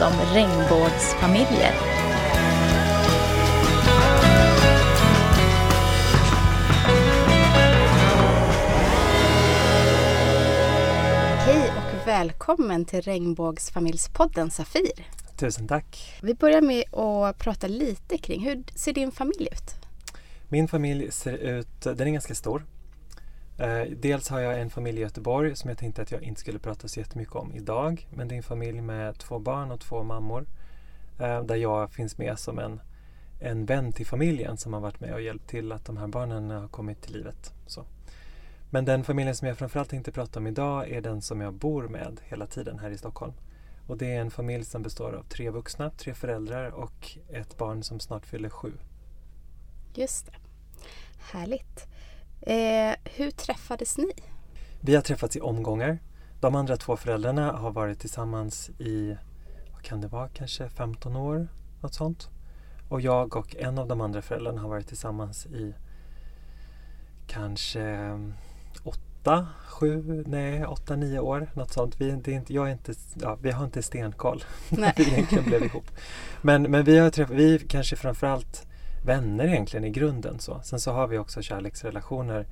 Om regnbågsfamiljer. Hej och välkommen till Regnbågsfamiljspodden Safir. Tusen tack. Vi börjar med att prata lite kring hur ser din familj ut? Min familj ser ut, den är ganska stor. Eh, dels har jag en familj i Göteborg som jag tänkte att jag inte skulle prata så jättemycket om idag. Men det är en familj med två barn och två mammor. Eh, där jag finns med som en, en vän till familjen som har varit med och hjälpt till att de här barnen har kommit till livet. Så. Men den familjen som jag framförallt tänkte prata om idag är den som jag bor med hela tiden här i Stockholm. Och det är en familj som består av tre vuxna, tre föräldrar och ett barn som snart fyller sju. Just det. Härligt. Eh, hur träffades ni? Vi har träffats i omgångar. De andra två föräldrarna har varit tillsammans i, vad kan det vara, kanske 15 år? Något sånt. Och jag och en av de andra föräldrarna har varit tillsammans i kanske åtta, sju, nej, åtta, nio år. Något sånt. Vi, är inte, jag är inte, ja, vi har inte stenkoll när vi egentligen blev ihop. Men, men vi har träffat, vi kanske framförallt vänner egentligen i grunden. Så. Sen så har vi också kärleksrelationer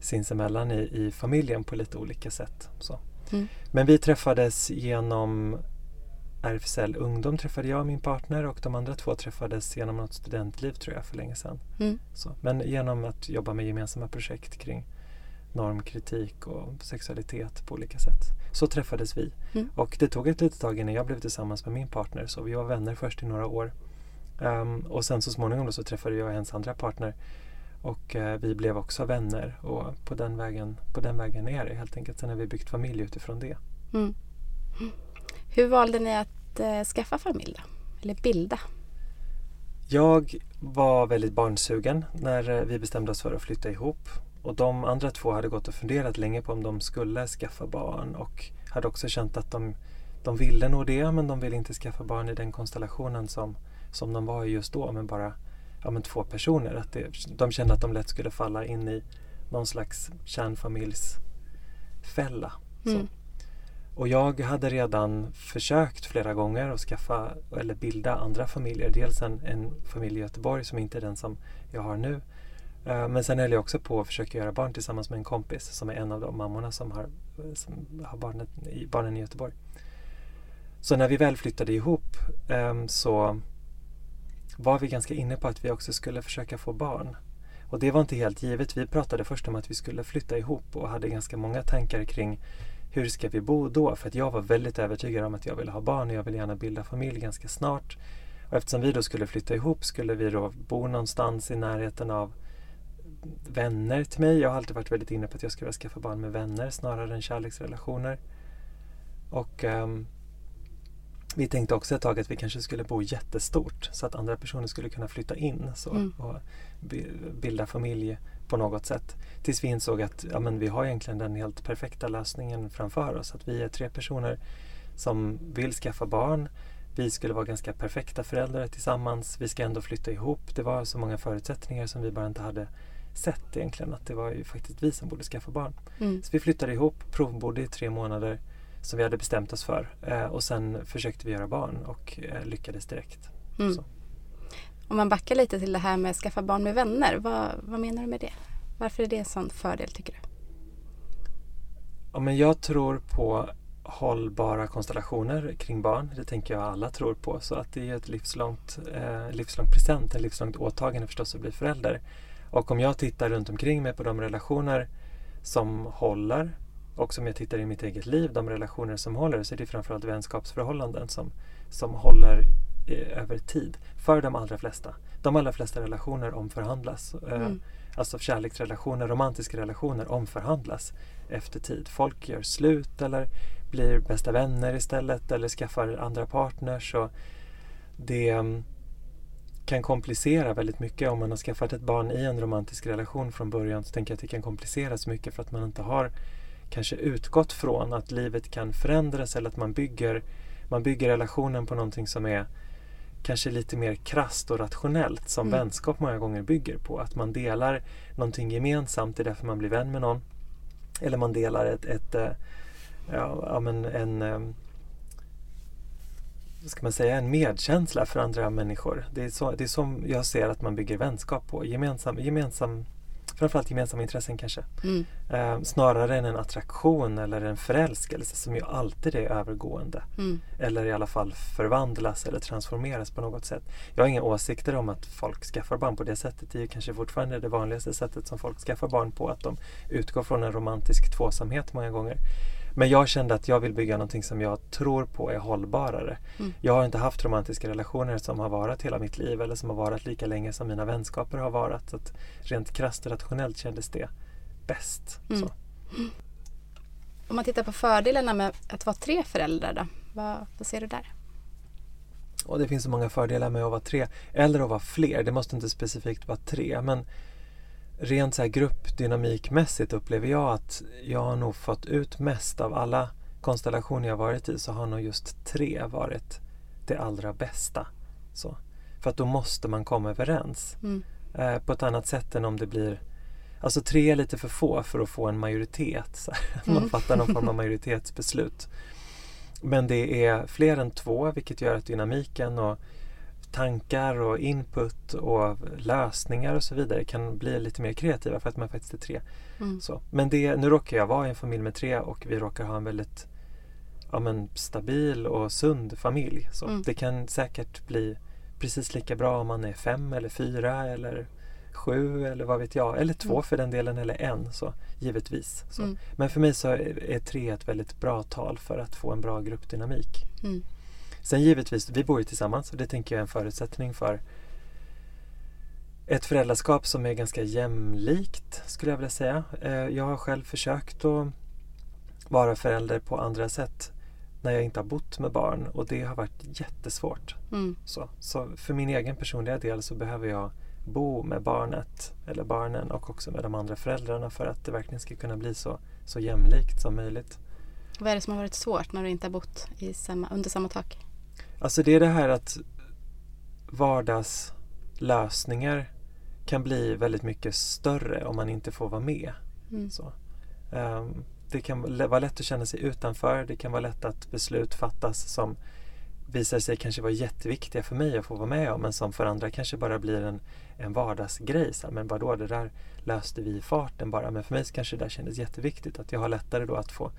sinsemellan i, i familjen på lite olika sätt. Så. Mm. Men vi träffades genom RFSL Ungdom träffade jag min partner och de andra två träffades genom något studentliv tror jag för länge sedan. Mm. Så, men genom att jobba med gemensamma projekt kring normkritik och sexualitet på olika sätt. Så träffades vi. Mm. Och det tog ett litet tag innan jag blev tillsammans med min partner så vi var vänner först i några år. Um, och sen så småningom då så träffade jag hennes andra partner och uh, vi blev också vänner och på den, vägen, på den vägen är det helt enkelt. Sen har vi byggt familj utifrån det. Mm. Hur valde ni att uh, skaffa familj då? Eller bilda? Jag var väldigt barnsugen när uh, vi bestämde oss för att flytta ihop. Och de andra två hade gått och funderat länge på om de skulle skaffa barn och hade också känt att de, de ville nog det men de ville inte skaffa barn i den konstellationen som som de var just då med bara ja, men två personer. Att det, de kände att de lätt skulle falla in i någon slags kärnfamiljsfälla. Mm. Och jag hade redan försökt flera gånger att skaffa eller bilda andra familjer. Dels en, en familj i Göteborg som inte är den som jag har nu. Uh, men sen höll jag också på att försöka göra barn tillsammans med en kompis som är en av de mammorna som har, som har barnet, barnen i Göteborg. Så när vi väl flyttade ihop um, så var vi ganska inne på att vi också skulle försöka få barn. Och det var inte helt givet. Vi pratade först om att vi skulle flytta ihop och hade ganska många tankar kring hur ska vi bo då? För att jag var väldigt övertygad om att jag ville ha barn och jag ville gärna bilda familj ganska snart. Och eftersom vi då skulle flytta ihop skulle vi då bo någonstans i närheten av vänner till mig. Jag har alltid varit väldigt inne på att jag skulle vilja skaffa barn med vänner snarare än kärleksrelationer. Och um, vi tänkte också ett tag att vi kanske skulle bo jättestort så att andra personer skulle kunna flytta in så, mm. och bilda familj på något sätt. Tills vi insåg att ja, men vi har egentligen den helt perfekta lösningen framför oss. Att vi är tre personer som vill skaffa barn. Vi skulle vara ganska perfekta föräldrar tillsammans. Vi ska ändå flytta ihop. Det var så många förutsättningar som vi bara inte hade sett egentligen. Att det var ju faktiskt vi som borde skaffa barn. Mm. Så vi flyttade ihop, provbodde i tre månader som vi hade bestämt oss för. Eh, och sen försökte vi göra barn och eh, lyckades direkt. Mm. Om man backar lite till det här med att skaffa barn med vänner. Vad, vad menar du med det? Varför är det en sån fördel tycker du? Ja, men jag tror på hållbara konstellationer kring barn. Det tänker jag alla tror på. Så att det är ett livslångt, eh, livslångt present, ett livslångt åtagande förstås att bli förälder. Och om jag tittar runt omkring mig på de relationer som håller och som jag tittar i mitt eget liv, de relationer som håller, så är det framförallt vänskapsförhållanden som, som håller eh, över tid. För de allra flesta. De allra flesta relationer omförhandlas. Eh, mm. Alltså kärleksrelationer, romantiska relationer omförhandlas efter tid. Folk gör slut eller blir bästa vänner istället eller skaffar andra partners. Och det mm, kan komplicera väldigt mycket om man har skaffat ett barn i en romantisk relation från början. Så tänker jag att det kan kompliceras mycket för att man inte har kanske utgått från att livet kan förändras eller att man bygger, man bygger relationen på någonting som är kanske lite mer krast och rationellt som mm. vänskap många gånger bygger på. Att man delar någonting gemensamt, det är därför man blir vän med någon. Eller man delar ett, ett eh, ja, men en, ska man säga, en medkänsla för andra människor. Det är så, det är så jag ser att man bygger vänskap på. Gemensam, gemensam, framförallt gemensamma intressen kanske. Mm. Eh, snarare än en attraktion eller en förälskelse som ju alltid är övergående. Mm. Eller i alla fall förvandlas eller transformeras på något sätt. Jag har inga åsikter om att folk skaffar barn på det sättet. Det är kanske fortfarande det vanligaste sättet som folk skaffar barn på. Att de utgår från en romantisk tvåsamhet många gånger. Men jag kände att jag vill bygga någonting som jag tror på är hållbarare. Mm. Jag har inte haft romantiska relationer som har varat hela mitt liv eller som har varit lika länge som mina vänskaper har varit. Så att rent krasst och rationellt kändes det bäst. Mm. Om man tittar på fördelarna med att vara tre föräldrar då? Vad, vad ser du där? Och det finns så många fördelar med att vara tre eller att vara fler. Det måste inte specifikt vara tre. Men rent så här gruppdynamikmässigt upplever jag att jag har nog fått ut mest av alla konstellationer jag varit i så har nog just tre varit det allra bästa. Så. För att då måste man komma överens Mm. eh, på ett annat sätt än om det blir Alltså tre är lite för få för att få en majoritet. Så här. Man Mm. fattar någon form av majoritetsbeslut. Men det är fler än två vilket gör att dynamiken och tankar och input och lösningar och så vidare kan bli lite mer kreativa för att man faktiskt är tre. Mm. Så. Men det, nu råkar jag vara i en familj med tre och vi råkar ha en väldigt ja, men, stabil och sund familj. Så Mm. Det kan säkert bli precis lika bra om man är fem eller fyra eller sju eller vad vet jag. Eller två Mm. för den delen eller en. Så, givetvis. Så. Mm. Men för mig så är är tre ett väldigt bra tal för att få en bra gruppdynamik. Sen givetvis, vi bor ju tillsammans och det tänker jag är en förutsättning för ett föräldraskap som är ganska jämlikt skulle jag vilja säga. Eh, Jag har själv försökt att vara förälder på andra sätt när jag inte har bott med barn och det har varit jättesvårt. Mm. Så, så för min egen personliga del så behöver jag bo med barnet eller barnen och också med de andra föräldrarna för att det verkligen ska kunna bli så, så jämlikt som möjligt. Vad är det som har varit svårt när du inte har bott samma, under samma tak? Alltså det är det här att vardagslösningar kan bli väldigt mycket större om man inte får vara med. Mm. Så. Ehm, det kan vara lätt att känna sig utanför. Det kan vara lätt att beslut fattas som visar sig kanske vara jätteviktiga för mig att få vara med om men som för andra kanske bara blir en, en vardagsgrej. Så här, men vadå, det där löste vi i farten bara. Men för mig kanske det där kändes jätteviktigt. Att jag har lättare då att få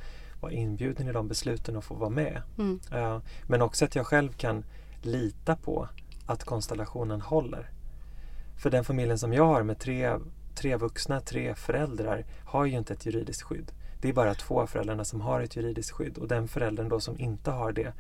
vara inbjuden i de besluten och få vara med. Mm. Eh, Men också att jag själv kan lita på att konstellationen håller. För den familjen som jag har med tre, tre vuxna, tre föräldrar har ju inte ett juridiskt skydd. Det är bara två av föräldrarna som har ett juridiskt skydd och den föräldern då som inte har det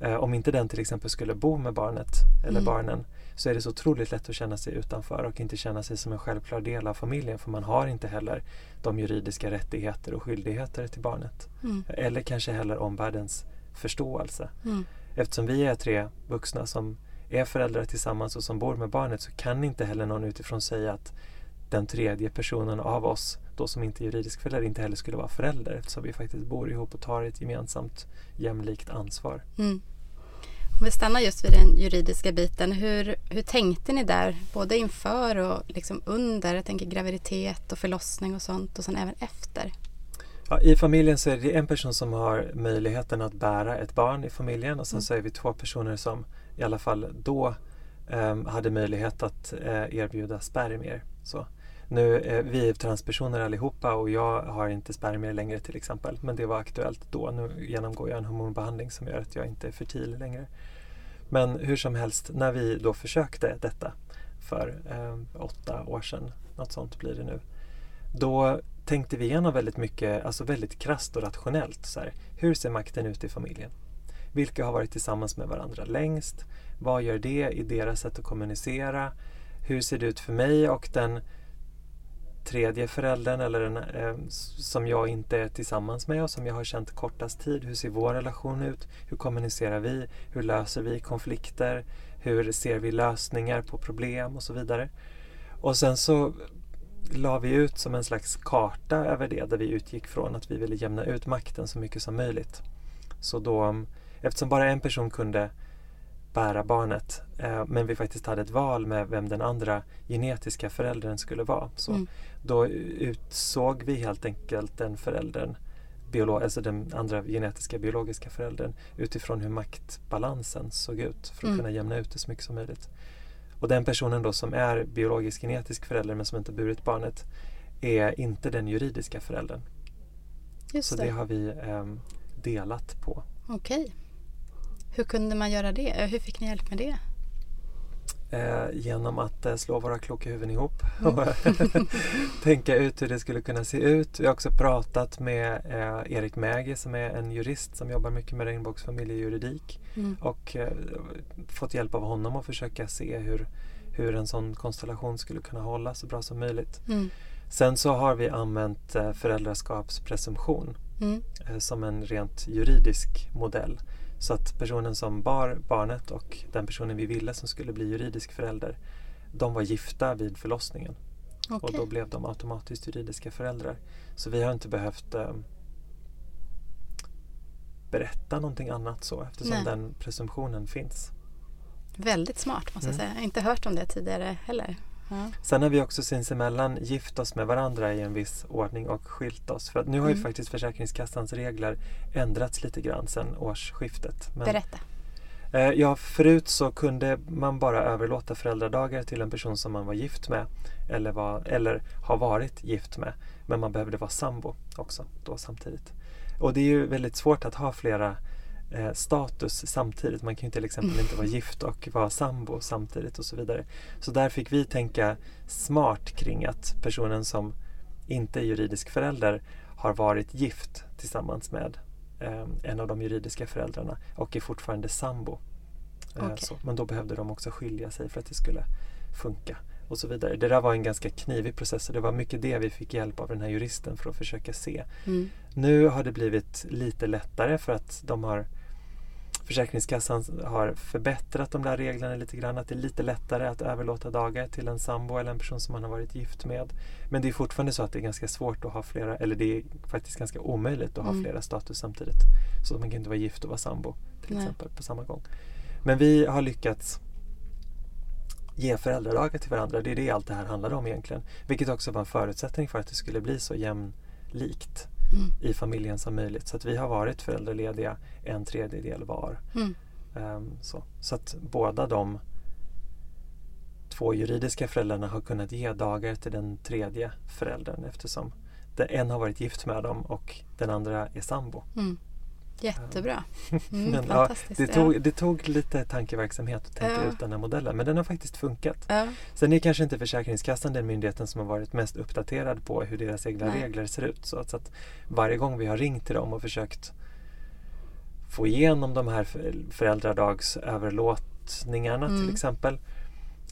eh, om inte den till exempel skulle bo med barnet eller Mm. barnen så är det så otroligt lätt att känna sig utanför och inte känna sig som en självklar del av familjen för man har inte heller de juridiska rättigheter och skyldigheter till barnet. Mm. Eller kanske heller omvärldens förståelse. Mm. Eftersom vi är tre vuxna som är föräldrar tillsammans och som bor med barnet så kan inte heller någon utifrån säga att den tredje personen av oss, då som inte är juridisk förälder, inte heller skulle vara förälder eftersom vi faktiskt bor ihop och tar ett gemensamt jämlikt ansvar. Mm. Om vi stannar just vid den juridiska biten. Hur, hur tänkte ni där? Både inför och liksom under. Jag tänker graviditet och förlossning och sånt och sen även efter. Ja, I familjen så är det en person som har möjligheten att bära ett barn i familjen och sen Mm. så är vi två personer som i alla fall då em, hade möjlighet att eh, erbjuda spermier. Så. Nu är vi transpersoner allihopa och jag har inte spermier längre till exempel. Men det var aktuellt då. Nu genomgår jag en hormonbehandling som gör att jag inte är fertil längre. Men hur som helst, när vi då försökte detta för eh, åtta år sedan, något sånt blir det nu. Då tänkte vi igenom väldigt mycket, alltså väldigt krasst och rationellt. Så här, hur ser makten ut i familjen? Vilka har varit tillsammans med varandra längst? Vad gör det i deras sätt att kommunicera? Hur ser det ut för mig och den tredje föräldern eller den, eh, som jag inte är tillsammans med och som jag har känt kortast tid. Hur ser vår relation ut? Hur kommunicerar vi? Hur löser vi konflikter? Hur ser vi lösningar på problem och så vidare. Och sen så la vi ut som en slags karta över det där vi utgick från att vi ville jämna ut makten så mycket som möjligt. Så då, eftersom bara en person kunde bära barnet eh, men vi faktiskt hade ett val med vem den andra genetiska föräldern skulle vara. Så Mm. Då utsåg vi helt enkelt den föräldern biolo- alltså den andra genetiska biologiska föräldern utifrån hur maktbalansen såg ut för att Mm. kunna jämna ut det så mycket som möjligt. Och den personen då som är biologisk genetisk förälder men som inte burit barnet är inte den juridiska föräldern. Just Så det. det har vi ehm, delat på. Okej. Hur kunde man göra det? Hur fick ni hjälp med det? Eh, genom att eh, slå våra kloka huvuden ihop Mm. och tänka ut hur det skulle kunna se ut. Vi har också pratat med eh, Erik Mägi som är en jurist som jobbar mycket med regnbågsfamiljejuridik Mm. och eh, fått hjälp av honom att försöka se hur, hur en sån konstellation skulle kunna hålla så bra som möjligt. Mm. Sen så har vi använt eh, föräldraskapspresumtion Mm. eh, som en rent juridisk modell. Så att personen som bar barnet och den personen vi ville som skulle bli juridisk förälder, de var gifta vid förlossningen och Okej. då blev de automatiskt juridiska föräldrar. Så vi har inte behövt eh, berätta någonting annat så eftersom Nej. den presumtionen finns. Väldigt smart måste jag Mm. säga. Jag har inte hört om det tidigare heller. Ja. Sen har vi också sinsemellan gift oss med varandra i en viss ordning och skilt oss. För att nu har ju Mm. faktiskt Försäkringskassans regler ändrats lite grann sedan årsskiftet. Men, Berätta. eh, ja, förut så kunde man bara överlåta föräldradagar till en person som man var gift med eller, var, eller har varit gift med. Men man behövde vara sambo också då samtidigt. Och det är ju väldigt svårt att ha flera eh, status samtidigt. Man kan ju till exempel inte vara gift och vara sambo samtidigt och så vidare. Så där fick vi tänka smart kring att personen som inte är juridisk förälder har varit gift tillsammans med eh, en av de juridiska föräldrarna och är fortfarande sambo. Eh, Okej. så. Men då behövde de också skilja sig för att det skulle funka och så vidare. Det där var en ganska knivig process och det var mycket det vi fick hjälp av den här juristen för att försöka se. Mm. Nu har det blivit lite lättare för att de har Försäkringskassan har förbättrat de där reglerna lite grann. Att det är lite lättare att överlåta dagar till en sambo eller en person som man har varit gift med. Men det är fortfarande så att det är ganska svårt att ha flera, eller det är faktiskt ganska omöjligt att ha Mm. flera status samtidigt. Så man kan inte vara gift och vara sambo till Nej. exempel på samma gång. Men vi har lyckats ge föräldradagar till varandra. Det är det allt det här handlar om egentligen. Vilket också var en förutsättning för att det skulle bli så jämlikt Mm. i familjen som möjligt. Så att vi har varit föräldralediga en tredjedel var. Mm. Ehm, så. så att båda de två juridiska föräldrarna har kunnat ge dagar till den tredje föräldern eftersom den, en har varit gift med dem och den andra är sambo. Mm. Jättebra. Mm, Men, ja, det, tog, det tog lite tankeverksamhet att tänka Ja. ut den här modellen men den har faktiskt funkat. Ja. Sen är kanske inte Försäkringskassan den myndigheten som har varit mest uppdaterad på hur deras egna Nej. regler ser ut. Så att, så att varje gång vi har ringt till dem och försökt få igenom de här för- föräldradagsöverlåtningarna Mm. till exempel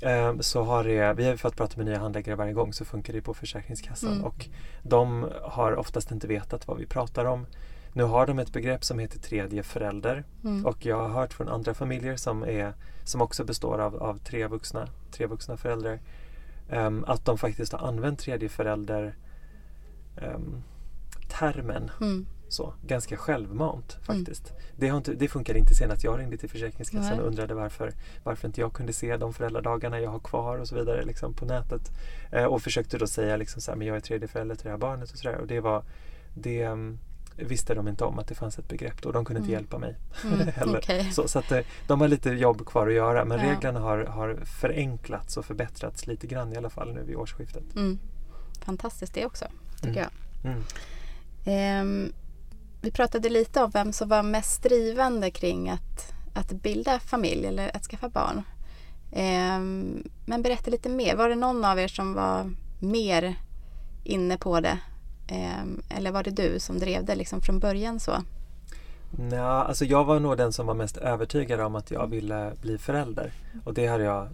eh, så har det, vi har fått prata med nya handläggare varje gång så funkar det på Försäkringskassan Mm. och de har oftast inte vetat vad vi pratar om. Nu har de ett begrepp som heter tredje förälder Mm. och jag har hört från andra familjer som, är, som också består av, av tre, vuxna, tre vuxna föräldrar ehm, att de faktiskt har använt tredje förälder ehm, termen Mm. så, ganska självmant faktiskt. Det, har inte, det funkar inte senast jag ringde till Försäkringskassan Nej. och undrade varför, varför inte jag kunde se de föräldradagarna jag har kvar och så vidare liksom, på nätet. Eh, och försökte då säga liksom, så här, men jag är tredje förälder till det här barnet och sådär. Och det var, det ehm, visste de inte om att det fanns ett begrepp och de kunde inte Mm. hjälpa mig Mm. heller. Okej. Så, så att eh, de har lite jobb kvar att göra men Ja. reglerna har, har förenklats och förbättrats lite grann i alla fall nu vid årsskiftet. Mm. Fantastiskt det också, tycker Mm. jag. Ehm, vi pratade lite om vem som var mest drivande kring att, att bilda familj eller att skaffa barn. Ehm, men berätta lite mer. Var det någon av er som var mer inne på det? Ehm, eller var det du som drev det liksom från början så? Nja, alltså jag var nog den som var mest övertygad om att jag ville bli förälder. Och det hade jag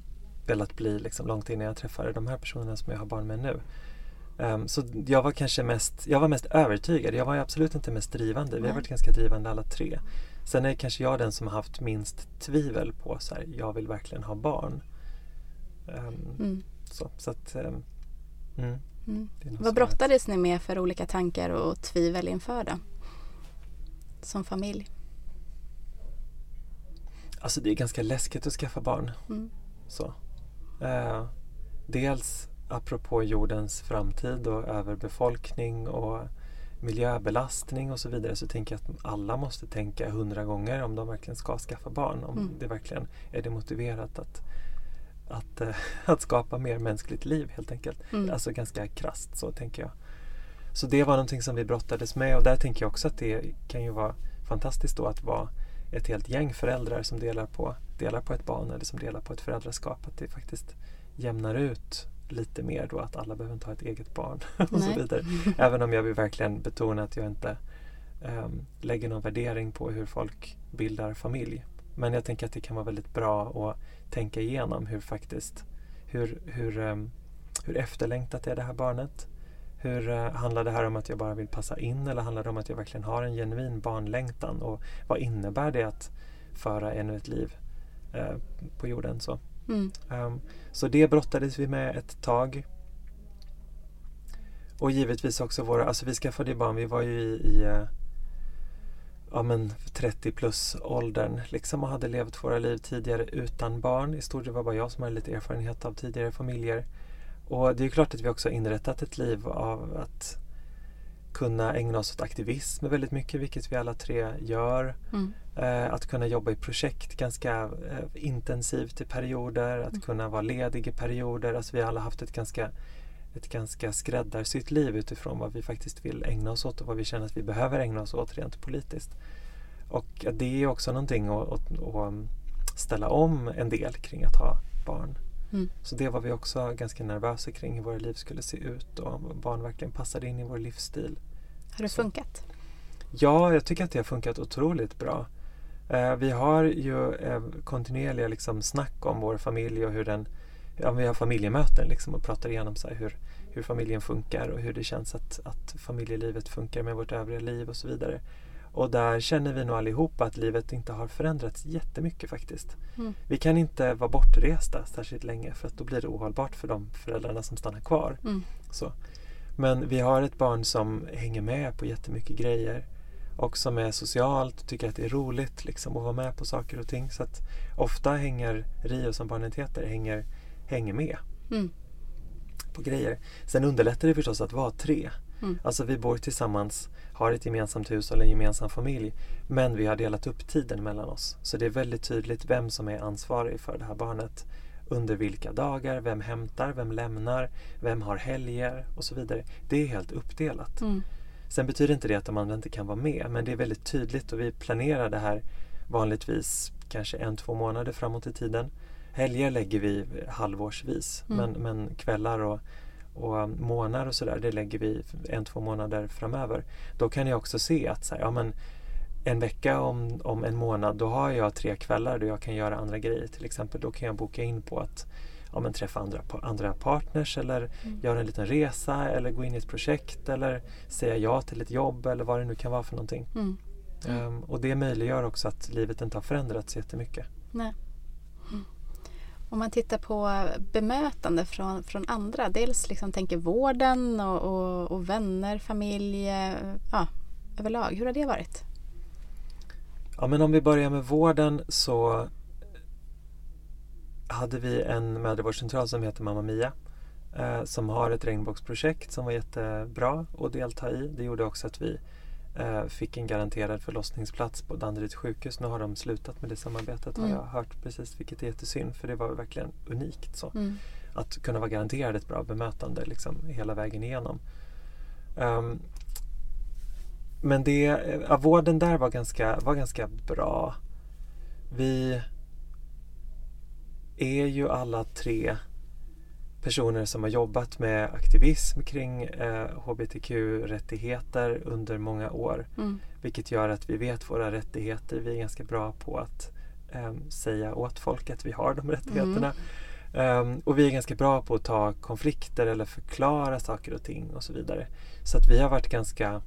velat bli liksom långt innan jag träffade de här personerna som jag har barn med nu. Ehm, så jag var kanske mest, jag var mest övertygad. Jag var absolut inte mest drivande. Vi Nej. har varit ganska drivande alla tre. Sen är kanske jag den som har haft minst tvivel på så här, jag vill verkligen ha barn. Ehm, Mm. så, så att, ehm, mm, Mm. Vad brottades ni med för olika tankar och tvivel inför det? Som familj? Alltså det är ganska läskigt att skaffa barn. Mm. Så. Eh, dels apropå jordens framtid och överbefolkning och miljöbelastning och så vidare så tänker jag att alla måste tänka hundra gånger om de verkligen ska skaffa barn. Om Mm. det verkligen är det motiverat att, att, eh, att skapa mer mänskligt liv helt enkelt. Mm. Alltså ganska krasst så tänker jag. Så det var någonting som vi brottades med och där tänker jag också att det kan ju vara fantastiskt då att vara ett helt gäng föräldrar som delar på, delar på ett barn eller som delar på ett föräldraskap. Att det faktiskt jämnar ut lite mer då att alla behöver inte ha ett eget barn och så Nej. vidare. Även om jag vill verkligen betona att jag inte ehm, lägger någon värdering på hur folk bildar familj. Men jag tänker att det kan vara väldigt bra att tänka igenom hur faktiskt hur, hur, ehm, hur efterlängtat är det här barnet? Hur eh, handlar det här om att jag bara vill passa in eller handlar det om att jag verkligen har en genuin barnlängtan? Och vad innebär det att föra ännu ett liv eh, på jorden? Så. Mm. Ehm, så det brottades vi med ett tag. Och givetvis också våra, alltså vi skaffade ju barn, vi var ju i, i eh, ja men 30 plus åldern liksom och hade levt våra liv tidigare utan barn. I stort sett var det bara jag som hade lite erfarenhet av tidigare familjer. Och det är klart att vi också har inrättat ett liv av att kunna ägna oss åt aktivism väldigt mycket, vilket vi alla tre gör. Mm. Eh, att kunna jobba i projekt ganska eh, intensivt i perioder, att Mm. kunna vara ledig i perioder. Alltså vi har alla haft ett ganska, ett ganska skräddarsytt liv utifrån vad vi faktiskt vill ägna oss åt och vad vi känner att vi behöver ägna oss åt rent politiskt. Och det är också någonting att, att, att ställa om en del kring att ha barn. Mm. Så det var vi också ganska nervösa kring hur våra liv skulle se ut och om barn verkligen passade in i vår livsstil. Har det Så. funkat? Ja, jag tycker att det har funkat otroligt bra. Eh, vi har ju eh, kontinuerliga liksom, snack om vår familj och hur den... Ja, vi har familjemöten liksom, och pratar igenom så hur, hur familjen funkar och hur det känns att, att familjelivet funkar med vårt övriga liv och så vidare. Och där känner vi nog allihopa att livet inte har förändrats jättemycket faktiskt. Mm. Vi kan inte vara bortresta särskilt länge för att då blir det ohållbart för de föräldrarna som stannar kvar. Mm. Så. Men vi har ett barn som hänger med på jättemycket grejer och som är socialt och tycker att det är roligt liksom, att vara med på saker och ting. Så att ofta hänger Rio, som barnet heter, hänger, hänger med Mm. på grejer. Sen underlättar det förstås att vara tre. Mm. Alltså vi bor tillsammans, har ett gemensamt hus eller en gemensam familj. Men vi har delat upp tiden mellan oss. Så det är väldigt tydligt vem som är ansvarig för det här barnet. Under vilka dagar, vem hämtar, vem lämnar, vem har helger och så vidare. Det är helt uppdelat. Mm. Sen betyder inte det att de andra inte kan vara med, men det är väldigt tydligt och vi planerar det här vanligtvis kanske en, två månader framåt i tiden. Helger lägger vi halvårsvis, Mm. men, men kvällar och, och månader och sådär, det lägger vi en, två månader framöver. Då kan jag också se att så här, ja, men en vecka om, om en månad, då har jag tre kvällar då jag kan göra andra grejer. Till exempel då kan jag boka in på att ja, men träffa andra, andra partners eller Mm. göra en liten resa eller gå in i ett projekt eller säga ja till ett jobb eller vad det nu kan vara för någonting. Mm. Mm. Ehm, och det möjliggör också att livet inte har förändrats jättemycket. Nej. Om man tittar på bemötande från, från andra, dels liksom tänker vården och, och, och vänner, familj, ja, överlag. Hur har det varit? Ja, men om vi börjar med vården så hade vi en mödravårdscentral som heter Mamma Mia eh, som har ett regnbågsprojekt som var jättebra att delta i. Det gjorde också att vi eh, fick en garanterad förlossningsplats på Danderyds sjukhus. Nu har de slutat med det samarbetet har Mm. jag hört precis, vilket är jättesynd för det var verkligen unikt. så Mm. Att kunna vara garanterad ett bra bemötande liksom, hela vägen igenom. Ehm, men det, ja, vården där var ganska, var ganska bra. Vi är ju alla tre personer som har jobbat med aktivism kring eh, hbtq-rättigheter under många år. Mm. Vilket gör att vi vet våra rättigheter. Vi är ganska bra på att ehm, säga åt folk att vi har de rättigheterna. Ehm, och vi är ganska bra på att ta konflikter eller förklara saker och ting och så vidare. Så att vi har varit ganska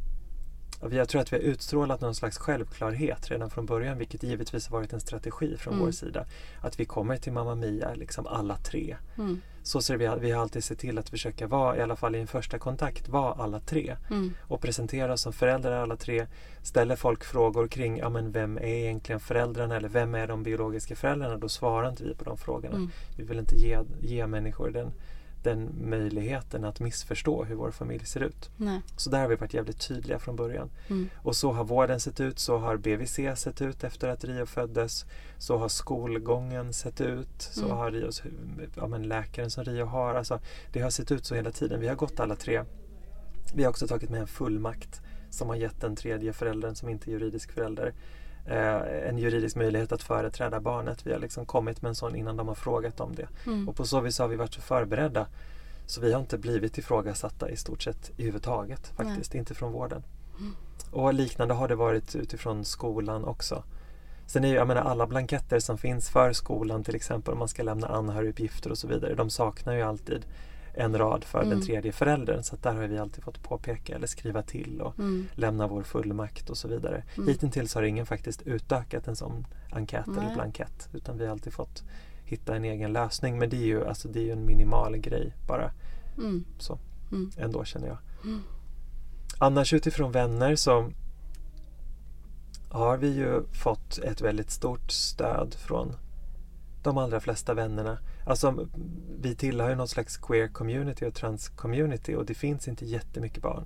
Jag tror att vi har utstrålat någon slags självklarhet redan från början vilket givetvis har varit en strategi från Mm. vår sida. Att vi kommer till Mamma Mia, liksom alla tre. Mm. Så ser vi, vi har alltid sett till att försöka vara, i alla fall i en första kontakt, vara alla tre Mm. och presentera oss som föräldrar alla tre. Ställer folk frågor kring ja, men vem är egentligen föräldrarna eller vem är de biologiska föräldrarna? Då svarar inte vi på de frågorna. Mm. Vi vill inte ge, ge människor den, den möjligheten att missförstå hur vår familj ser ut. Nej. Så där har vi varit jävligt tydliga från början. Mm. Och så har vården sett ut, så har BVC sett ut efter att Rio föddes. Så har skolgången sett ut, så Mm. har Rios, ja, men läkaren som Rio har. Alltså, det har sett ut så hela tiden. Vi har gått alla tre. Vi har också tagit med en fullmakt som har gett den tredje föräldern som inte är juridisk förälder en juridisk möjlighet att företräda barnet. Vi har liksom kommit med en sån innan de har frågat om det. Mm. Och på så vis har vi varit så förberedda så vi har inte blivit ifrågasatta i stort sett i huvudtaget faktiskt, inte från vården. Mm. Och liknande har det varit utifrån skolan också. Sen är ju, jag menar alla blanketter som finns för skolan till exempel om man ska lämna anhöriguppgifter och så vidare, de saknar ju alltid en rad för den Mm. tredje föräldern så där har vi alltid fått påpeka eller skriva till och Mm. lämna vår fullmakt och så vidare. Mm. Hittills har ingen faktiskt utökat en sån enkät eller Nej. blankett utan vi har alltid fått hitta en egen lösning men det är ju, alltså, det är ju en minimal grej bara Mm. så Mm. ändå känner jag. Mm. Annars utifrån vänner så har vi ju fått ett väldigt stort stöd från de allra flesta vännerna. Alltså vi tillhör ju något slags queer community och trans community och det finns inte jättemycket barn.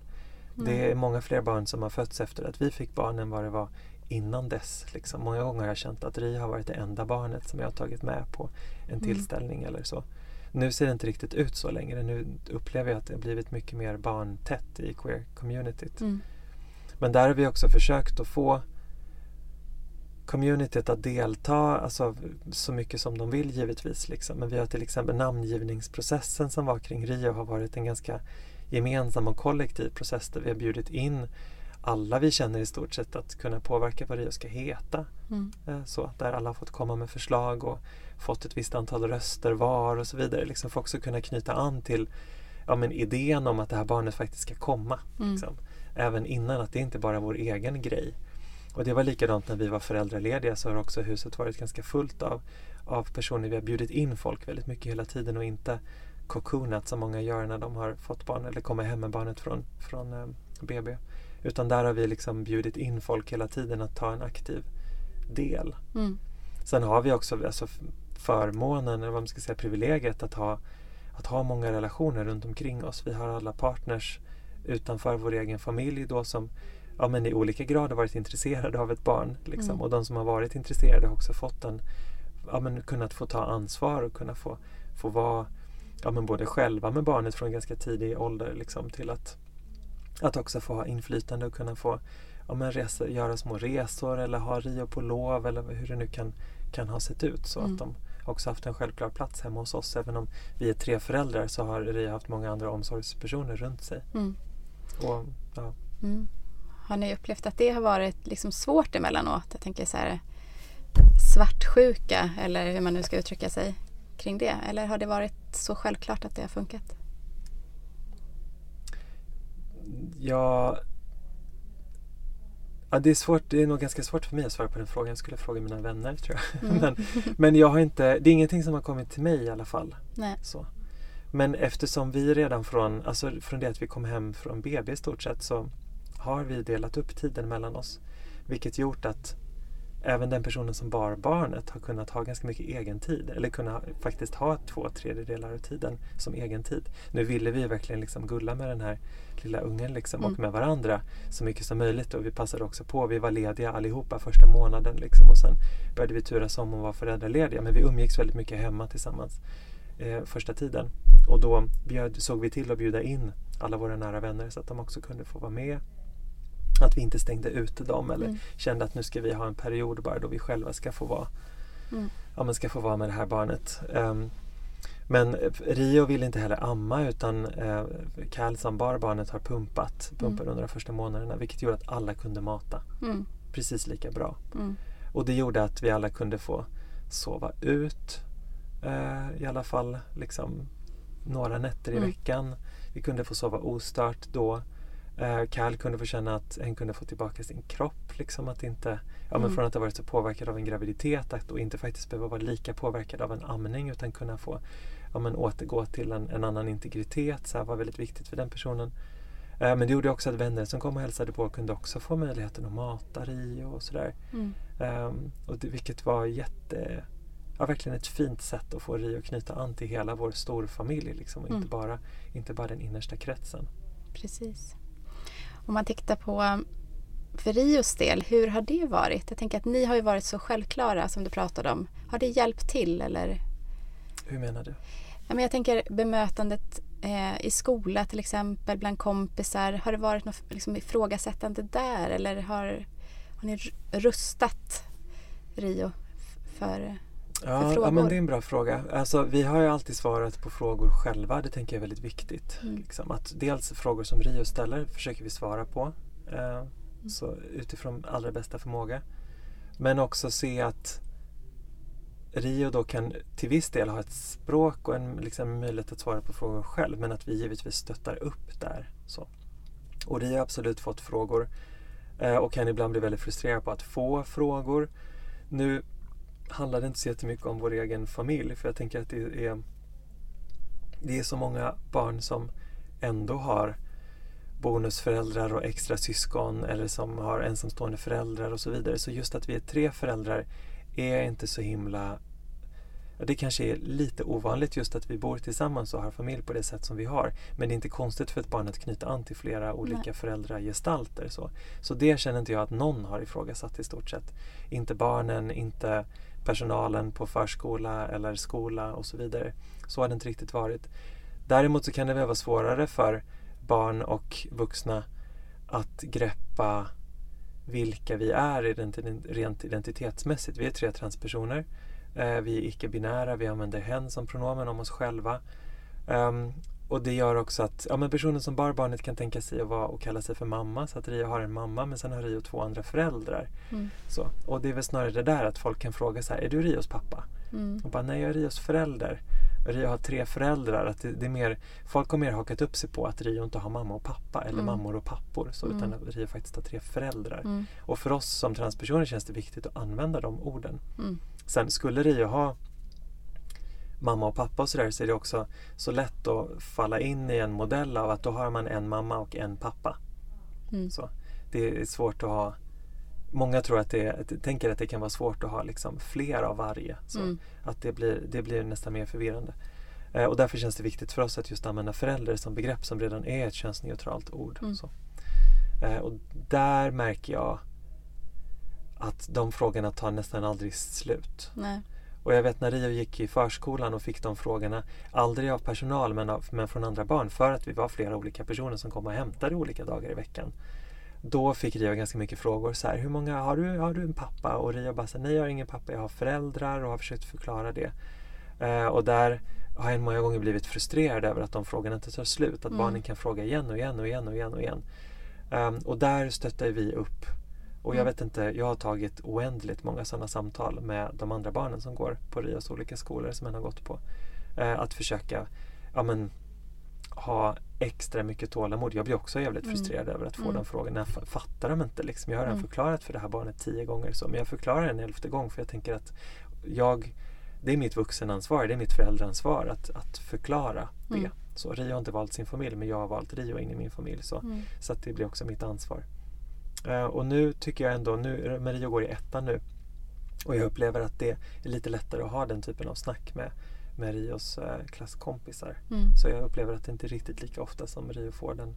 Det är många fler barn som har fötts efter att vi fick barn än vad det var innan dess. Liksom. Många gånger har jag känt att Ri har varit det enda barnet som jag har tagit med på en Mm. tillställning eller så. Nu ser det inte riktigt ut så längre. Nu upplever jag att det har blivit mycket mer barntätt i queer-communityt. Mm. Men där har vi också försökt att få communityt att delta alltså, så mycket som de vill givetvis. Liksom. Men vi har till exempel namngivningsprocessen som var kring Rio har varit en ganska gemensam och kollektiv process där vi har bjudit in alla vi känner i stort sett att kunna påverka vad Rio ska heta. Mm. Eh, Så, där alla har fått komma med förslag och fått ett visst antal röster var och så vidare. Liksom för också kunna knyta an till ja, men idén om att det här barnet faktiskt ska komma. Mm. Liksom. Även innan, att det inte bara är vår egen grej. Och det var likadant när vi var föräldralediga så har också huset varit ganska fullt av, av personer. Vi har bjudit in folk väldigt mycket hela tiden och inte cocoonat som många gör när de har fått barn eller kommer hem med barnet från, från eh, BB. Utan där har vi liksom bjudit in folk hela tiden att ta en aktiv del. Mm. Sen har vi också alltså, förmånen, eller vad man ska säga, privilegiet att ha, att ha många relationer runt omkring oss. Vi har alla partners utanför vår egen familj då som ja, men i olika grad har varit intresserade av ett barn. Liksom. Mm. Och de som har varit intresserade har också fått en, ja, men kunnat få ta ansvar och kunna få, få vara ja, men både själva med barnet från ganska tidig ålder liksom, till att, att också få ha inflytande och kunna få ja, men resa, göra små resor eller ha Rio på lov eller hur det nu kan, kan ha sett ut. Så Mm. att de också haft en självklar plats hemma hos oss. Även om vi är tre föräldrar så har Rio haft många andra omsorgspersoner runt sig. Mm. Och, ja, Mm. Har ni upplevt att det har varit liksom svårt emellanåt? Jag tänker så här svartsjuka eller hur man nu ska uttrycka sig kring det. Eller har det varit så självklart att det har funkat? Ja, ja, det är svårt. Det är nog ganska svårt för mig att svara på den frågan. Jag skulle fråga mina vänner tror jag. Mm. men, men jag har inte, det är ingenting som har kommit till mig i alla fall. Nej. Så. Men eftersom vi redan från, alltså från det att vi kom hem från BB i stort sett så har vi delat upp tiden mellan oss. Vilket gjort att även den personen som bar barnet har kunnat ha ganska mycket egen tid. Eller kunna faktiskt ha två tredjedelar av tiden som egen tid. Nu ville vi verkligen liksom gulla med den här lilla ungen liksom Mm. och med varandra så mycket som möjligt. Och vi passade också på. Vi var lediga allihopa första månaden liksom, och sen började vi turas om att vara föräldralediga. Men vi umgicks väldigt mycket hemma tillsammans eh, första tiden. Och då bjöd, såg vi till att bjuda in alla våra nära vänner så att de också kunde få vara med. Att vi inte stängde ute dem eller Mm. kände att nu ska vi ha en period bara då vi själva ska få vara, Mm. ja, men ska få vara med det här barnet. Ehm, men eh, Rio vill inte heller amma utan uh, Cal som bar barnet har pumpat, pumpade under de första månaderna vilket gjorde att alla kunde mata Mm. precis lika bra. Mm. Och det gjorde att vi alla kunde få sova ut eh, i alla fall liksom några nätter i Mm. veckan. Vi kunde få sova ostört då. Eh, Cal kunde få känna att en kunde få tillbaka sin kropp. Liksom att inte, ja, men Mm. Från att ha varit så påverkad av en graviditet att då inte faktiskt behöva vara lika påverkad av en amning utan kunna få ja, men återgå till en, en annan integritet. Så här var väldigt viktigt för den personen. Eh, men det gjorde också att vänner som kom och hälsade på kunde också få möjligheten att mata Rio och sådär. Mm. Ehm, och det, vilket var jätte, ja, verkligen ett fint sätt att få Rio att knyta an till hela vår storfamilj liksom, och Mm. inte, bara, inte bara den innersta kretsen. Precis. Om man tittar på för Rios del, hur har det varit? Jag tänker att ni har ju varit så självklara som du pratade om. Har det hjälpt till eller? Hur menar du? Ja, men jag tänker bemötandet eh, i skola till exempel, bland kompisar. Har det varit något liksom, ifrågasättande där eller har, har ni rustat Rio för... Ja, ja, men det är en bra fråga. Alltså, vi har ju alltid svarat på frågor själva. Det tänker jag är väldigt viktigt. Mm. Liksom. Att dels frågor som Rio ställer försöker vi svara på eh, så utifrån allra bästa förmåga. Men också se att Rio då kan till viss del ha ett språk och en liksom, möjlighet att svara på frågor själv men att vi givetvis stöttar upp där. Så. Och Rio har absolut fått frågor eh, och kan ibland bli väldigt frustrerad på att få frågor. Nu handlar det inte så jättemycket om vår egen familj för jag tänker att det är, det är så många barn som ändå har bonusföräldrar och extra syskon eller som har ensamstående föräldrar och så vidare. Så just att vi är tre föräldrar är inte så himla... Det kanske är lite ovanligt just att vi bor tillsammans och har familj på det sätt som vi har. Men det är inte konstigt för ett barn att knyta an till flera olika Nej. föräldragestalter. Så. så det känner inte jag att någon har ifrågasatt i stort sett. Inte barnen, inte personalen på förskola eller skola och så vidare. Så har det inte riktigt varit. Däremot så kan det väl vara svårare för barn och vuxna att greppa vilka vi är rent identitetsmässigt. Vi är tre transpersoner. Eh, vi är icke-binära, vi använder hen som pronomen om oss själva. Ehm, och det gör också att ja, men personen som bar barnet kan tänka sig att vara och kalla sig för mamma. Så att Rio har en mamma men sen har Rio två andra föräldrar. Mm. Så. Och det är väl snarare det där att folk kan fråga så här, är du Rios pappa? Mm. Och bara, nej jag är Rios förälder. Rio har tre föräldrar. Att det, det är mer, folk har mer hakat upp sig på att Rio inte har mamma och pappa eller Mm. mammor och pappor. Så, Mm. Utan att Rio faktiskt har tre föräldrar. Mm. Och för oss som transpersoner känns det viktigt att använda de orden. Mm. Sen skulle Rio ha mamma och pappa och sådär så är det också så lätt att falla in i en modell av att då har man en mamma och en pappa. Mm. Så. Det är svårt att ha Många tror att det, tänker att det kan vara svårt att ha liksom fler av varje. Så Mm. Att det blir, det blir nästan mer förvirrande. Eh, och därför känns det viktigt för oss att just använda förälder som begrepp som redan är ett könsneutralt ord. Mm. Så. Eh, och där märker jag att de frågorna tar nästan aldrig slut. Nej. Och jag vet när Rio gick i förskolan och fick de frågorna, aldrig av personal men, av, men från andra barn för att vi var flera olika personer som kom och hämtade olika dagar i veckan. Då fick Rio ganska mycket frågor så här, hur många, har du, har du en pappa? Och Rio bara så här, nej jag har ingen pappa, jag har föräldrar och har försökt förklara det. Eh, och där har jag många gånger blivit frustrerad över att de frågorna inte tar slut. Att Mm. barnen kan fråga igen och igen och igen och igen och igen. Ehm, och där stöttar vi upp. Och jag Mm. vet inte, jag har tagit oändligt många sådana samtal med de andra barnen som går på Rios olika skolor som en har gått på. Eh, att försöka ja, men, ha extra mycket tålamod. Jag blir också jävligt Mm. frustrerad över att få Mm. de frågorna. Jag fa- fattar de inte liksom. Jag har redan Mm. förklarat för det här barnet tio gånger så. Men jag förklarar en elfte gång för jag tänker att jag, det är mitt vuxenansvar, det är mitt föräldraansvar att, att förklara det. Mm. Så Rio har inte valt sin familj men jag har valt Rio in i min familj. Så, Mm. så det blir också mitt ansvar. Eh, och nu tycker jag ändå, nu, men Rio går i ettan nu. Och jag upplever att det är lite lättare att ha den typen av snack med, med Rios eh, klasskompisar. Mm. Så jag upplever att det inte är riktigt lika ofta som Rio får den,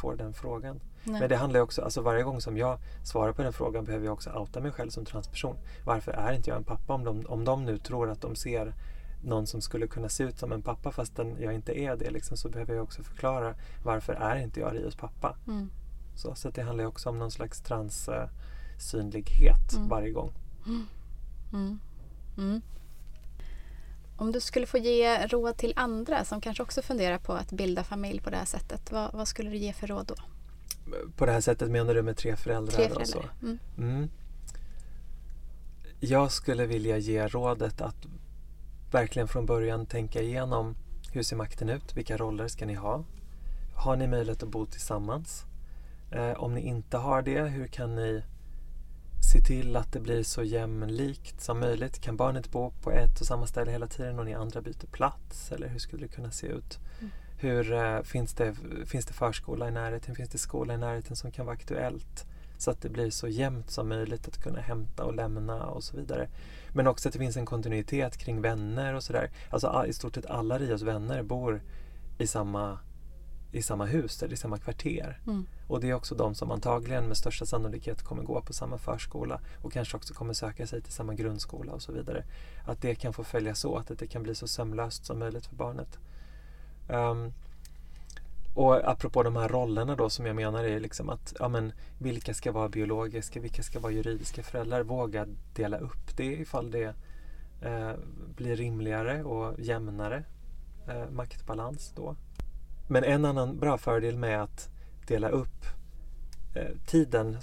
får den frågan. Nej. Men det handlar också, alltså varje gång som jag svarar på den frågan behöver jag också outa mig själv som transperson. Varför är inte jag en pappa om de, om de nu tror att de ser någon som skulle kunna se ut som en pappa fastän jag inte är det liksom, så behöver jag också förklara varför är inte jag Rios pappa. Mm. Så, så det handlar också om någon slags transsynlighet Mm. varje gång. Mm. Mm. Om du skulle få ge råd till andra som kanske också funderar på att bilda familj på det här sättet, vad, vad skulle du ge för råd då? På det här sättet menar du med tre föräldrar? Tre och så? föräldrar. Mm. Mm. Jag skulle vilja ge rådet att verkligen från början tänka igenom hur ser makten ut? Vilka roller ska ni ha? Har ni möjlighet att bo tillsammans? Eh, om ni inte har det, hur kan ni se till att det blir så jämlikt som möjligt? Kan barnet bo på ett och samma ställe hela tiden och ni andra byter plats? Eller hur skulle det kunna se ut? Mm. Hur, eh, finns, det, finns det förskola i närheten? Finns det skola i närheten som kan vara aktuellt? Så att det blir så jämnt som möjligt att kunna hämta och lämna och så vidare. Men också att det finns en kontinuitet kring vänner och sådär. Alltså i stort sett alla Rios vänner bor i samma, i samma hus eller i samma kvarter. Mm. Och det är också de som antagligen med största sannolikhet kommer gå på samma förskola och kanske också kommer söka sig till samma grundskola och så vidare. Att det kan få följas åt, att det kan bli så sömlöst som möjligt för barnet. Um, och apropå de här rollerna då som jag menar är liksom att ja, men, vilka ska vara biologiska, vilka ska vara juridiska föräldrar? Våga dela upp det ifall det eh, blir rimligare och jämnare eh, maktbalans då. Men en annan bra fördel med att dela upp eh, tiden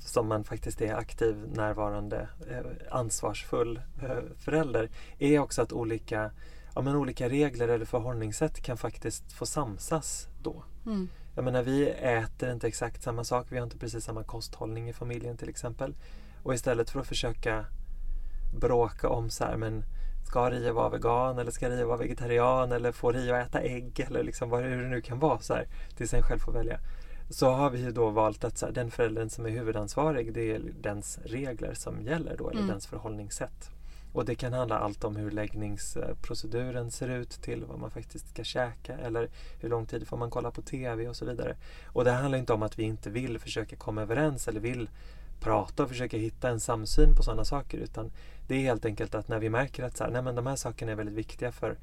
som man faktiskt är aktiv, närvarande, eh, ansvarsfull eh, förälder är också att olika ja, men olika regler eller förhållningssätt kan faktiskt få samsas då. Mm. Jag menar, vi äter inte exakt samma sak. Vi har inte precis samma kosthållning i familjen till exempel. Och istället för att försöka bråka om så här, men ska Ria vara vegan eller ska Ria vara vegetarian eller får Ria äta ägg eller liksom vad hur det nu kan vara så här, tills en själv får välja. Så har vi ju då valt att så här, den föräldern som är huvudansvarig det är dens regler som gäller då eller mm. dens förhållningssätt. Och det kan handla allt om hur läggningsproceduren ser ut till vad man faktiskt ska käka eller hur lång tid får man kolla på TV och så vidare. Och det handlar inte om att vi inte vill försöka komma överens eller vill prata och försöka hitta en samsyn på sådana saker utan det är helt enkelt att när vi märker att så här, nej men de här sakerna är väldigt viktiga för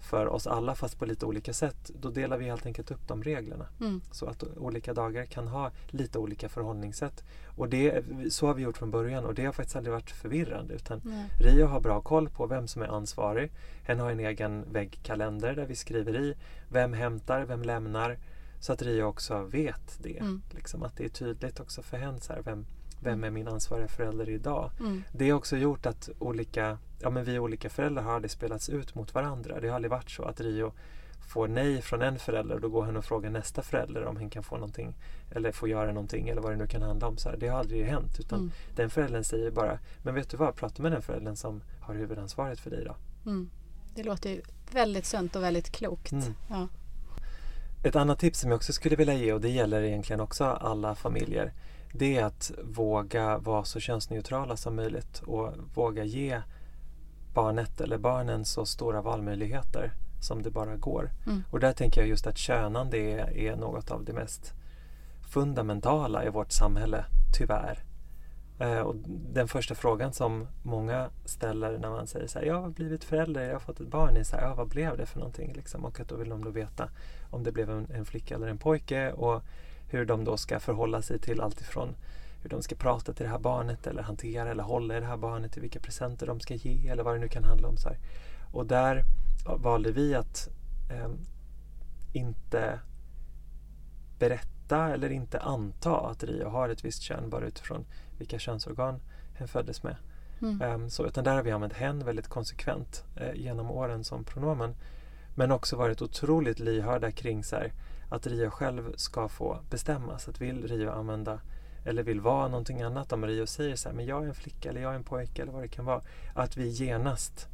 för oss alla fast på lite olika sätt, då delar vi helt enkelt upp de reglerna. Mm. Så att olika dagar kan ha lite olika förhållningssätt. Och det, så har vi gjort från början och det har faktiskt aldrig varit förvirrande. Utan Nej. Rio har bra koll på vem som är ansvarig. Hen har en egen väggkalender där vi skriver i vem hämtar, vem lämnar. Så att Rio också vet det. Mm. Liksom att det är tydligt också för. Så här, vem, vem är min ansvariga förälder idag? Mm. Det har också gjort att olika, ja, men vi olika föräldrar har aldrig spelats ut mot varandra. Det har aldrig varit så att Rio får nej från en förälder och då går han och frågar nästa förälder om han kan få någonting eller få göra någonting eller vad det nu kan handla om. Så här, det har aldrig hänt utan Mm. den föräldern säger bara Men vet du vad, prata med den föräldern som har huvudansvaret för dig då. Mm. Det låter ju väldigt sunt och väldigt klokt. Mm. Ja. Ett annat tips som jag också skulle vilja ge och det gäller egentligen också alla familjer det är att våga vara så könsneutrala som möjligt och våga ge barnet eller barnen så stora valmöjligheter som det bara går. Mm. Och där tänker jag just att könande är, är något av det mest fundamentala i vårt samhälle, tyvärr. Eh, och den första frågan som många ställer när man säger så här, jag har blivit förälder, jag har fått ett barn, är så här, ja, vad blev det för någonting? Liksom. Och att då vill de då veta om det blev en, en flicka eller en pojke och hur de då ska förhålla sig till allt ifrån hur de ska prata till det här barnet eller hantera eller hålla i det här barnet, vilka presenter de ska ge eller vad det nu kan handla om. Så här. Och där valde vi att eh, inte berätta eller inte anta att Rio har ett visst kön bara utifrån vilka könsorgan hen föddes med. Mm. Um, så, utan där har vi använt hen väldigt konsekvent eh, genom åren som pronomen. Men också varit otroligt lyhörda kring så här, att Rio själv ska få bestämma. Så att vill Rio använda eller vill vara någonting annat, om Rio säger så här, men jag är en flicka eller jag är en pojke eller vad det kan vara. Att vi genast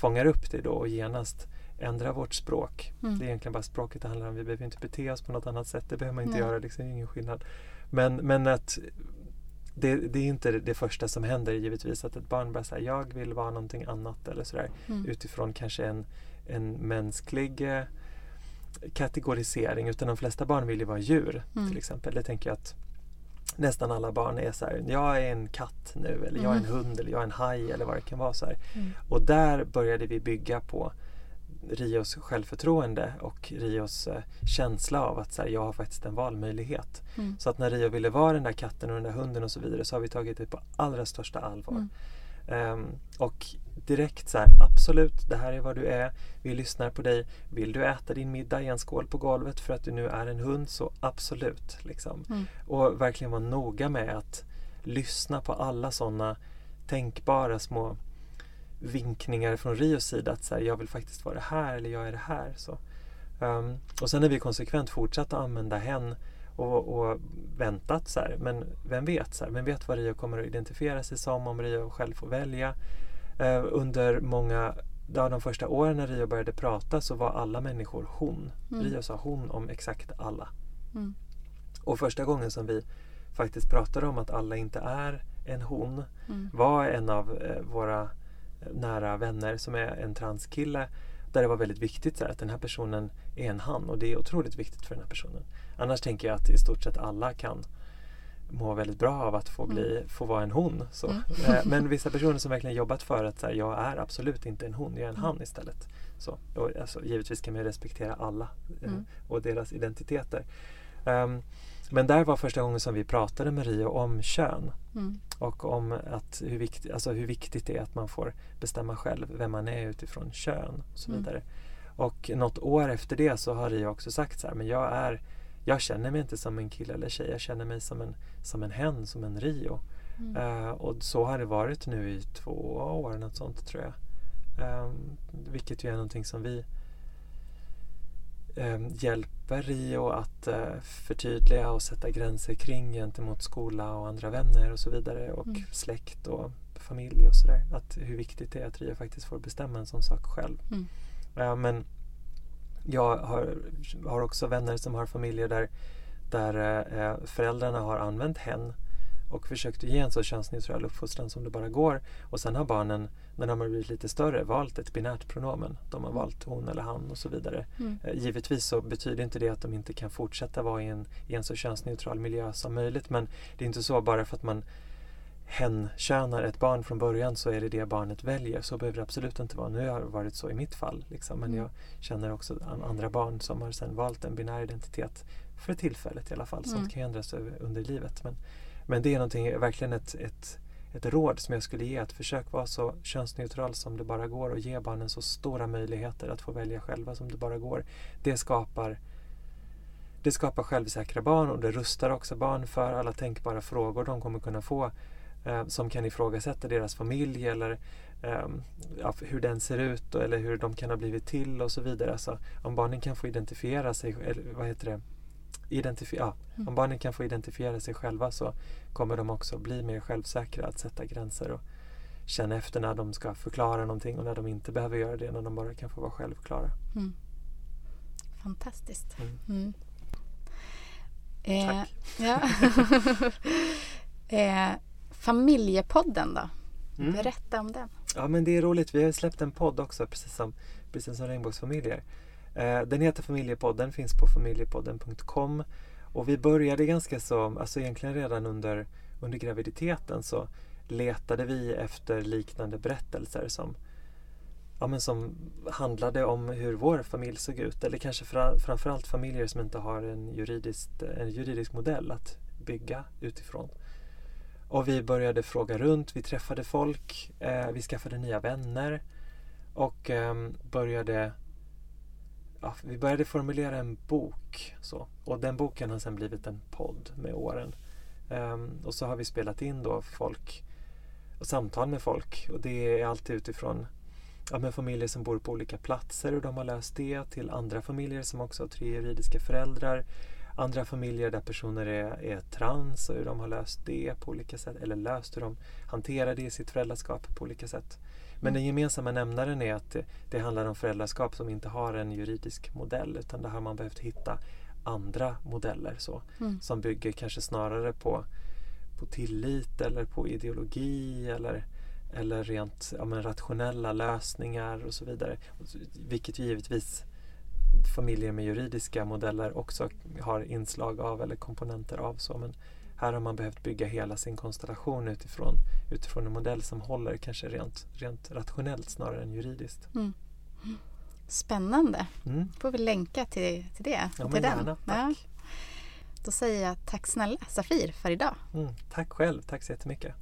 fångar upp det då och genast ändrar vårt språk. Mm. Det är egentligen bara språket det handlar om. Vi behöver inte bete oss på något annat sätt. Det behöver man inte Nej. göra, liksom, det är ingen skillnad. Men, men att det, det är inte det första som händer givetvis att ett barn bara säger jag vill vara någonting annat eller sådär Mm. utifrån kanske en, en mänsklig eh, kategorisering utan de flesta barn vill ju vara djur Mm. till exempel. Det tänker jag att nästan alla barn är så här, jag är en katt nu eller jag är en Mm. hund eller jag är en haj eller vad det kan vara. så. Mm. Och där började vi bygga på Rios självförtroende och Rios eh, känsla av att så här, jag har faktiskt en valmöjlighet. Mm. Så att när Rio ville vara den där katten och den där hunden och så vidare så har vi tagit det på allra största allvar. Mm. Ehm, och direkt så här, absolut, det här är vad du är. Vi lyssnar på dig. Vill du äta din middag i en skål på golvet för att du nu är en hund så absolut. Liksom. Mm. Och verkligen vara noga med att lyssna på alla sådana tänkbara små vinkningar från Rios sida att så här, jag vill faktiskt vara det här eller jag är det här. Så. Ehm, och sen har vi konsekvent fortsatt att använda hen och, och väntat så här, men vem vet? Så här, vem vet vad Rio kommer att identifiera sig som om Rio själv får välja? Eh, under många ja, de första åren när Rio började prata så var alla människor hon. Mm. Rio sa hon om exakt alla. Mm. Och första gången som vi faktiskt pratade om att alla inte är en hon. Mm. Var en av eh, våra nära vänner som är en transkille där det var väldigt viktigt så här, att den här personen är en han och det är otroligt viktigt för den här personen. Annars tänker jag att i stort sett alla kan må väldigt bra av att få, bli, få vara en hon. Så. Mm. Eh, Men vissa personer som verkligen jobbat för att så här, jag är absolut inte en hon, jag är en Mm. han istället. Så, och, alltså, givetvis kan man respektera alla eh, Mm. och deras identiteter. Ehm, men där var första gången som vi pratade med Rio om kön Mm. och om att hur, vikt, alltså hur viktigt det är att man får bestämma själv vem man är utifrån kön och så Mm. vidare. Och något år efter det så har Rio också sagt så här, men jag är jag känner mig inte som en kille eller tjej, jag känner mig som en, som en hen, som en Rio. Mm. Eh, och så har det varit nu i två år, något sånt tror jag. Ehm, vilket ju är någonting som vi ehm, hjälper Rio att eh, förtydliga och sätta gränser kring gentemot skola och andra vänner och så vidare och Mm. släkt och familj och sådär. Hur viktigt det är att Rio faktiskt får bestämma en sån sak själv. Mm. Ja, men jag har, har också vänner som har familjer där, där eh, föräldrarna har använt hen och försökt ge en så könsneutral uppfostran som det bara går. Och sen har barnen, när de har blivit lite större, valt ett binärt pronomen. De har valt hon eller han och så vidare. Mm. Eh, Givetvis så betyder inte det att de inte kan fortsätta vara i en, i en så könsneutral miljö som möjligt. Men det är inte så bara för att man hen-könar ett barn från början så är det det barnet väljer. Så behöver det absolut inte vara. Nu har det varit så i mitt fall. Liksom. Men Mm. jag känner också an- andra barn som har sen valt en binär identitet för tillfället i alla fall. Sånt Mm. kan ju ändras under livet. Men, men det är någonting, verkligen ett, ett, ett råd som jag skulle ge. Att försök vara så könsneutral som det bara går och ge barnen så stora möjligheter att få välja själva som det bara går. Det skapar det skapar självsäkra barn och det rustar också barn för alla tänkbara frågor de kommer kunna få eh, som kan ifrågasätta deras familj eller ja, hur den ser ut och, eller hur de kan ha blivit till och så vidare. Alltså, om barnen kan få identifiera sig, eller vad heter det? Identifi- ja, Mm. Om barnen kan få identifiera sig själva så kommer de också bli mer självsäkra att sätta gränser och känna efter när de ska förklara någonting och när de inte behöver göra det, när de bara kan få vara självklara. Mm. Fantastiskt. Mm. Mm. Eh, Tack. ja. eh, familjepodden då? Mm. Berätta om den. Ja men det är roligt, vi har släppt en podd också precis som, precis som Regnbågsfamiljer. Eh, den heter Familjepodden, finns på familjepodden.com och vi började ganska så, alltså egentligen redan under, under graviditeten så letade vi efter liknande berättelser som, ja, men som handlade om hur vår familj såg ut eller kanske fra, framförallt familjer som inte har en, juridiskt, en juridisk modell att bygga utifrån. Och vi började fråga runt, vi träffade folk, eh, vi skaffade nya vänner och eh, började ja, vi började formulera en bok. Så. Och den boken har sen blivit en podd med åren. Ehm, och så har vi spelat in då folk och samtal med folk. Och det är alltid utifrån ja, men familjer som bor på olika platser och de har löst det till andra familjer som också har tre juridiska föräldrar. Andra familjer där personer är, är trans och hur de har löst det på olika sätt. Eller löst hur de hanterar det i sitt föräldraskap på olika sätt. Men den gemensamma nämnaren är att det, det handlar om föräldraskap som inte har en juridisk modell utan där har man behövt hitta andra modeller så, Mm. som bygger kanske snarare på, på tillit eller på ideologi eller, eller rent ja, men rationella lösningar och så vidare. Vilket givetvis familjer med juridiska modeller också har inslag av eller komponenter av. så Men här har man behövt bygga hela sin konstellation utifrån, utifrån en modell som håller kanske rent, rent rationellt snarare än juridiskt. Mm. Spännande. Mm. får vi länka till, till det. Ja, till den. gärna. Ja. Då säger jag tack snälla Safir för idag. Mm. Tack själv. Tack så jättemycket.